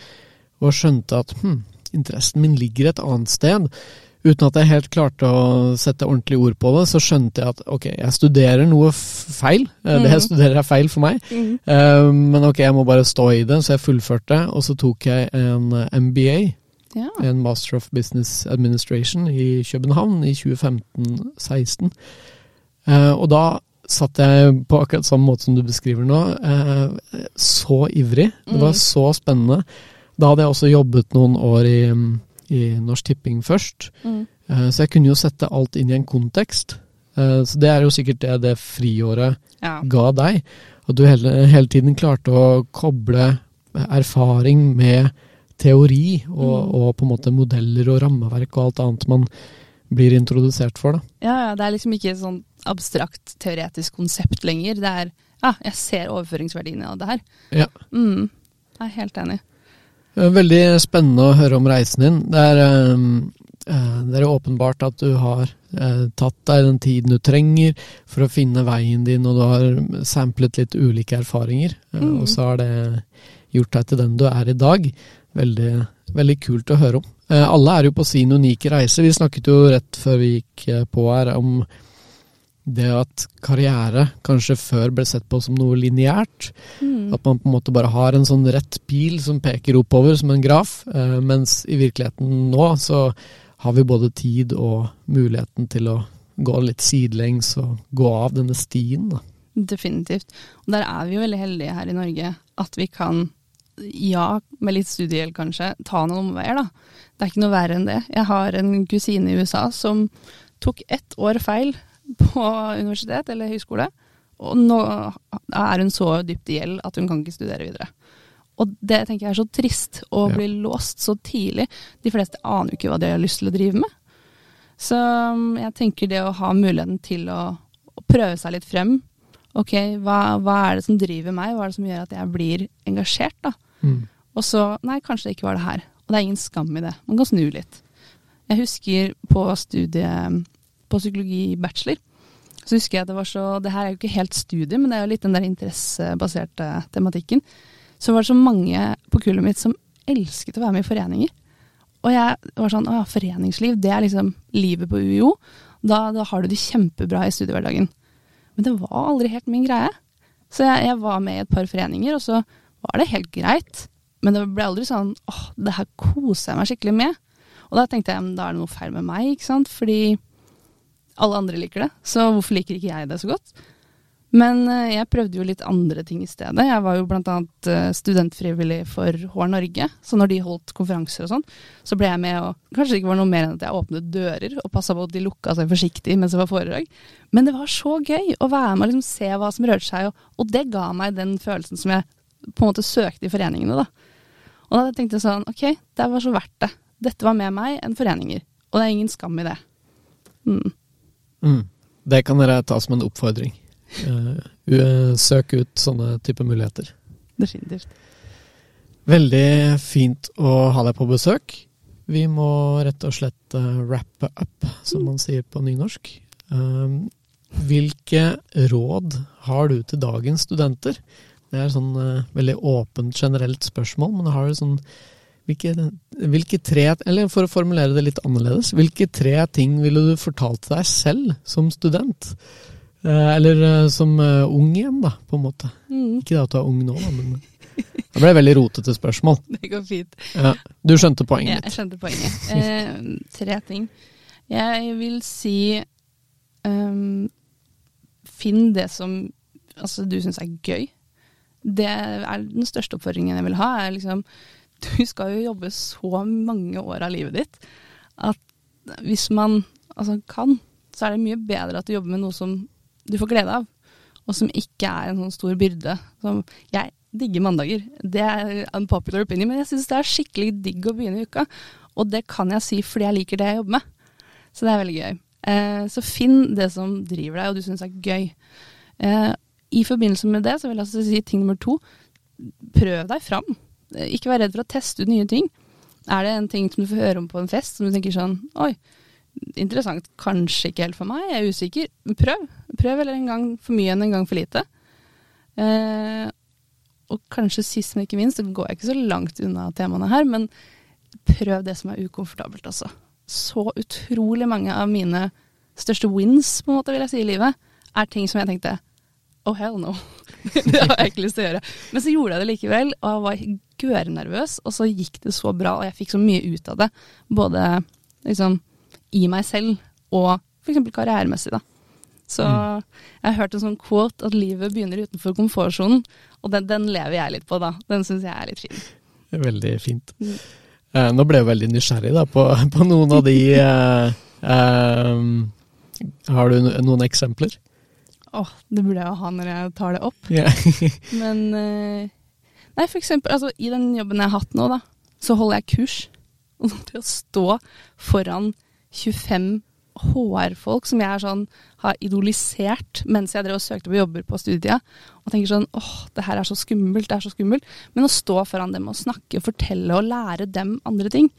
og skjønte at hm, interessen min ligger et annet sted. Uten at jeg helt klarte å sette ordentlig ord på det, så skjønte jeg at ok, jeg studerer noe feil. Mm. Det jeg mhm. studerer er feil for meg, mm. men ok, jeg må bare stå i det, så jeg fullførte. Og så tok jeg en MBA ja. En Master of Business Administration i København i 2015-16. Eh, og da satt jeg på akkurat samme måte som du beskriver nå. Eh, så ivrig. Det var mm. så spennende. Da hadde jeg også jobbet noen år i, i Norsk Tipping først. Mm. Eh, så jeg kunne jo sette alt inn i en kontekst. Så det er jo sikkert det det friåret ja. ga deg. At du hele, hele tiden klarte å koble erfaring med teori og, mm. og, på en måte modeller og rammeverk og alt annet man blir introdusert for. Da. Ja, ja, det er liksom ikke et sånn abstrakt teoretisk konsept lenger. Det er ja, jeg ser overføringsverdiene av det her. Ja. Mm, jeg er helt enig. Veldig spennende å høre om reisen din. Det er, uh, det er åpenbart at du har uh, tatt deg den tiden du trenger for å finne veien din, og du har samplet litt ulike erfaringer. Uh, mm. Og så har det gjort deg til den du er i dag. Veldig, veldig kult å høre om. Eh, alle er jo på sin unike reise. Vi snakket jo rett før vi gikk eh, på her om det at karriere kanskje før ble sett på som noe lineært. Mm. At man på en måte bare har en sånn rett pil som peker oppover som en graf. Eh, mens i virkeligheten nå så har vi både tid og muligheten til å gå litt sidelengs og gå av denne stien. Da. Definitivt. Og der er vi jo veldig heldige her i Norge at vi kan ja, med litt studiegjeld kanskje, ta noen omveier, da. Det er ikke noe verre enn det. Jeg har en kusine i USA som tok ett år feil på universitet eller høyskole, og nå er hun så dypt i gjeld at hun kan ikke studere videre. Og det tenker jeg er så trist, å ja. bli låst så tidlig. De fleste aner jo ikke hva de har lyst til å drive med. Så um, jeg tenker det å ha muligheten til å, å prøve seg litt frem. Ok, hva, hva, er det som driver meg, hva er det som gjør at jeg blir engasjert, da? Mm. Og så Nei, kanskje det ikke var det her. Og det er ingen skam i det. Man kan snu litt. Jeg husker på studiet på psykologi bachelor, så husker jeg at det var så Det her er jo ikke helt studie, men det er jo litt den der interessebaserte tematikken. Så var det så mange på kullet mitt som elsket å være med i foreninger. Og jeg var sånn Å ja, foreningsliv, det er liksom livet på UiO. Da, da har du det kjempebra i studiehverdagen. Men det var aldri helt min greie. Så jeg, jeg var med i et par foreninger, og så var det helt greit. Men det ble aldri sånn åh, det her koser jeg meg skikkelig med. Og da tenkte jeg da er det noe feil med meg, ikke sant. Fordi alle andre liker det, så hvorfor liker ikke jeg det så godt? Men eh, jeg prøvde jo litt andre ting i stedet. Jeg var jo bl.a. Eh, studentfrivillig for HR Norge. Så når de holdt konferanser og sånn, så ble jeg med og Kanskje det ikke var noe mer enn at jeg åpnet dører og passa på at de lukka seg forsiktig mens det var foredrag. Men det var så gøy å være med og liksom se hva som rørte seg, og, og det ga meg den følelsen som jeg på en måte søkte i foreningene, da. Og da tenkte jeg sånn, ok, det var så verdt det. Dette var med meg enn foreninger. Og det er ingen skam i det. Mm. Mm. Det kan dere ta som en oppfordring. Uh, søk ut sånne type muligheter. Definitivt. Veldig fint å ha deg på besøk. Vi må rett og slett uh, wrappe up, som man sier på nynorsk. Hvilke råd har du til dagens studenter? Det er sånn veldig åpent, generelt spørsmål, men har du sånn hvilke, hvilke, tre, eller for å formulere det litt annerledes, hvilke tre ting ville du fortalt deg selv som student? Uh, eller som ung igjen, da, på en måte. Mm. Ikke det at du er ung nå, da, men det ble veldig rotete spørsmål. Det går fint. Ja, du skjønte poenget mitt. Ja, jeg skjønte poenget. Eh, tre ting. Jeg vil si um, Finn det som altså, du syns er gøy. Det er den største oppfordringen jeg vil ha. er liksom, Du skal jo jobbe så mange år av livet ditt at hvis man altså, kan, så er det mye bedre at du jobber med noe som du får glede av, og som ikke er en sånn stor byrde. Som jeg digger mandager. Det er unpopular opinion, men jeg syns det er skikkelig digg å begynne i uka. Og det kan jeg si fordi jeg liker det jeg jobber med. Så det er veldig gøy. Eh, så finn det som driver deg, og du syns er gøy. Eh, I forbindelse med det så vil jeg altså si ting nummer to. Prøv deg fram. Eh, ikke vær redd for å teste ut nye ting. Er det en ting som du får høre om på en fest som du tenker sånn Oi, interessant. Kanskje ikke helt for meg. Jeg er usikker. Prøv. Prøv eller en gang for mye enn en gang for lite. Eh, og kanskje sist, men ikke minst, så går jeg ikke så langt unna temaene her, men prøv det som er ukomfortabelt, altså. Så utrolig mange av mine største wins, på en måte, vil jeg si, i livet, er ting som jeg tenkte Oh hell no. det har jeg ikke lyst til å gjøre. Men så gjorde jeg det likevel, og jeg var gørenervøs, og så gikk det så bra, og jeg fikk så mye ut av det. Både liksom i meg selv og f.eks. karrieremessig, da. Så mm. jeg har hørt en sånn quote at livet begynner utenfor komfortsonen, og den, den, lever jeg litt på, da. Den syns jeg er litt fin. Veldig fint. Mm. Eh, nå ble jeg veldig nysgjerrig da, på, på noen av de eh, eh, Har du noen eksempler? Åh, oh, det burde jeg jo ha når jeg tar det opp. Yeah. Men eh, Nei, for eksempel altså, i den jobben jeg har hatt nå, da, så holder jeg kurs. Og det å stå foran 25 HR-folk som jeg sånn, har idolisert mens jeg drev og søkte på jobber på studietida. Og tenker sånn åh, det her er så skummelt, det er så skummelt. Men å stå foran dem og snakke, fortelle og lære dem andre ting,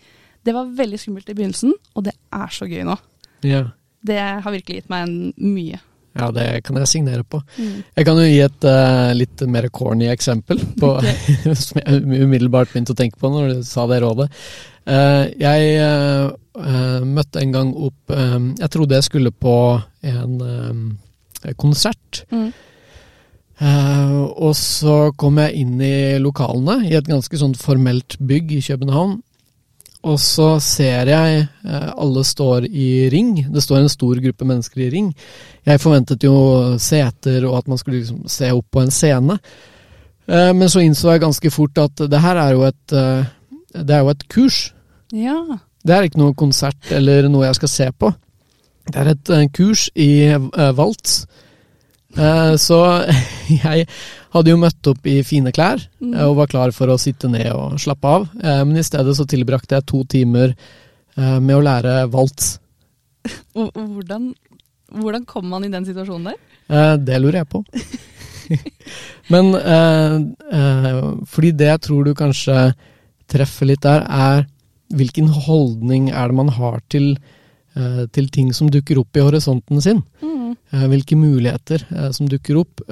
det var veldig skummelt i begynnelsen, og det er så gøy nå. Ja. Det har virkelig gitt meg en mye. Ja, det kan jeg signere på. Mm. Jeg kan jo gi et uh, litt mer corny eksempel på, okay. som jeg umiddelbart begynte å tenke på når du sa det rådet. Uh, jeg uh, møtte en gang opp Jeg trodde jeg skulle på en konsert. Mm. og så kom jeg inn i lokalene, i et ganske sånn formelt bygg i København. Og så ser jeg eh, alle står i ring. Det står en stor gruppe mennesker i ring. Jeg forventet jo seter og at man skulle liksom se opp på en scene. Eh, men så innså jeg ganske fort at det her er jo et, eh, det er jo et kurs. Ja. Det er ikke noe konsert eller noe jeg skal se på. Det er et kurs i valts. Så jeg hadde jo møtt opp i fine klær mm. og var klar for å sitte ned og slappe av. Eh, men i stedet så tilbrakte jeg to timer eh, med å lære valts. Hvordan, hvordan kom man i den situasjonen der? Eh, det lurer jeg på. men fordi det jeg tror du kanskje treffer litt der, er hvilken holdning er det man har til, til ting som dukker opp i horisonten sin. Mm. Hvilke muligheter som dukker opp.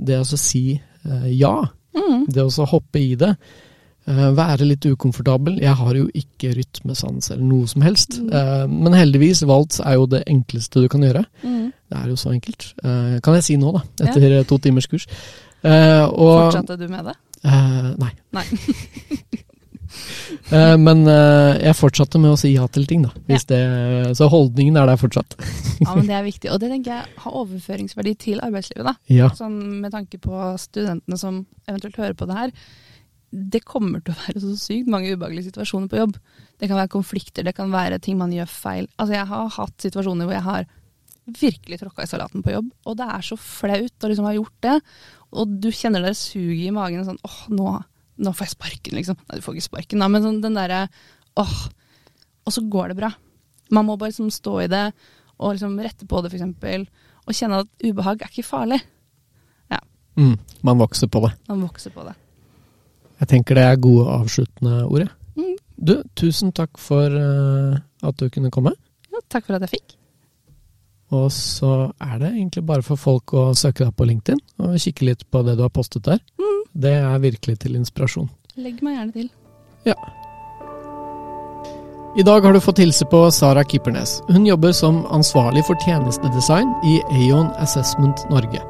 Det å si Eh, ja. Mm. Det å hoppe i det. Eh, være litt ukomfortabel. Jeg har jo ikke rytmesans eller noe som helst. Mm. Eh, men heldigvis, valts er jo det enkleste du kan gjøre. Mm. Det er jo så enkelt. kan jeg si nå, da. Etter ja. to timers kurs. Fortsatte du med det? nei. nei. Eh, men uh, jeg fortsatte med å si ja til ting, da. Ja. Det, så holdningen er der fortsatt. ja, men det er viktig. Og det tenker jeg har overføringsverdi til arbeidslivet, da. Ja. Sånn med tanke på studentene som eventuelt hører på det her. Det kommer til å være så sykt mange ubehagelige situasjoner på jobb. Det kan være konflikter, det kan være ting man gjør feil. Altså, jeg har hatt situasjoner hvor jeg har virkelig tråkka i salaten på jobb, og det er så flaut å liksom ha gjort det. Og du kjenner det suget i magen sånn åh, nå nå får jeg sparken, liksom. Nei, du får ikke sparken, da, men sånn, den derre åh. Og så går det bra. Man må bare liksom stå i det og liksom rette på det, f.eks. og kjenne at ubehag er ikke farlig. Mm, man vokser på det. Man vokser på det. Jeg tenker det er gode avsluttende ord. jeg. Mm. Du, tusen takk for uh, at du kunne komme. Ja, takk for at jeg fikk. Og så er det egentlig bare for folk å søke deg på LinkedIn og kikke litt på det du har postet der. Mm. Det er virkelig til inspirasjon. Legg meg gjerne til. Ja. I dag har du fått hilse på Sara Kippernes. Hun jobber som ansvarlig for tjenestedesign i Aon Assessment Norge.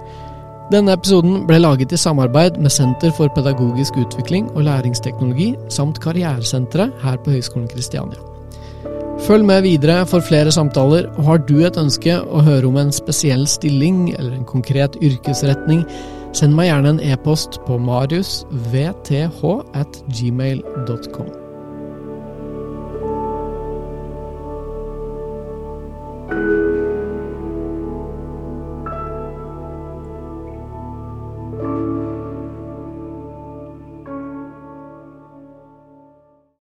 Denne episoden ble laget i samarbeid med Senter for pedagogisk utvikling og læringsteknologi samt Karrieresenteret her på Høgskolen Kristiania. Følg med videre for flere samtaler, og har du et ønske å høre om en spesiell stilling eller en konkret yrkesretning, send meg gjerne en e-post på mariusvth at gmail.com.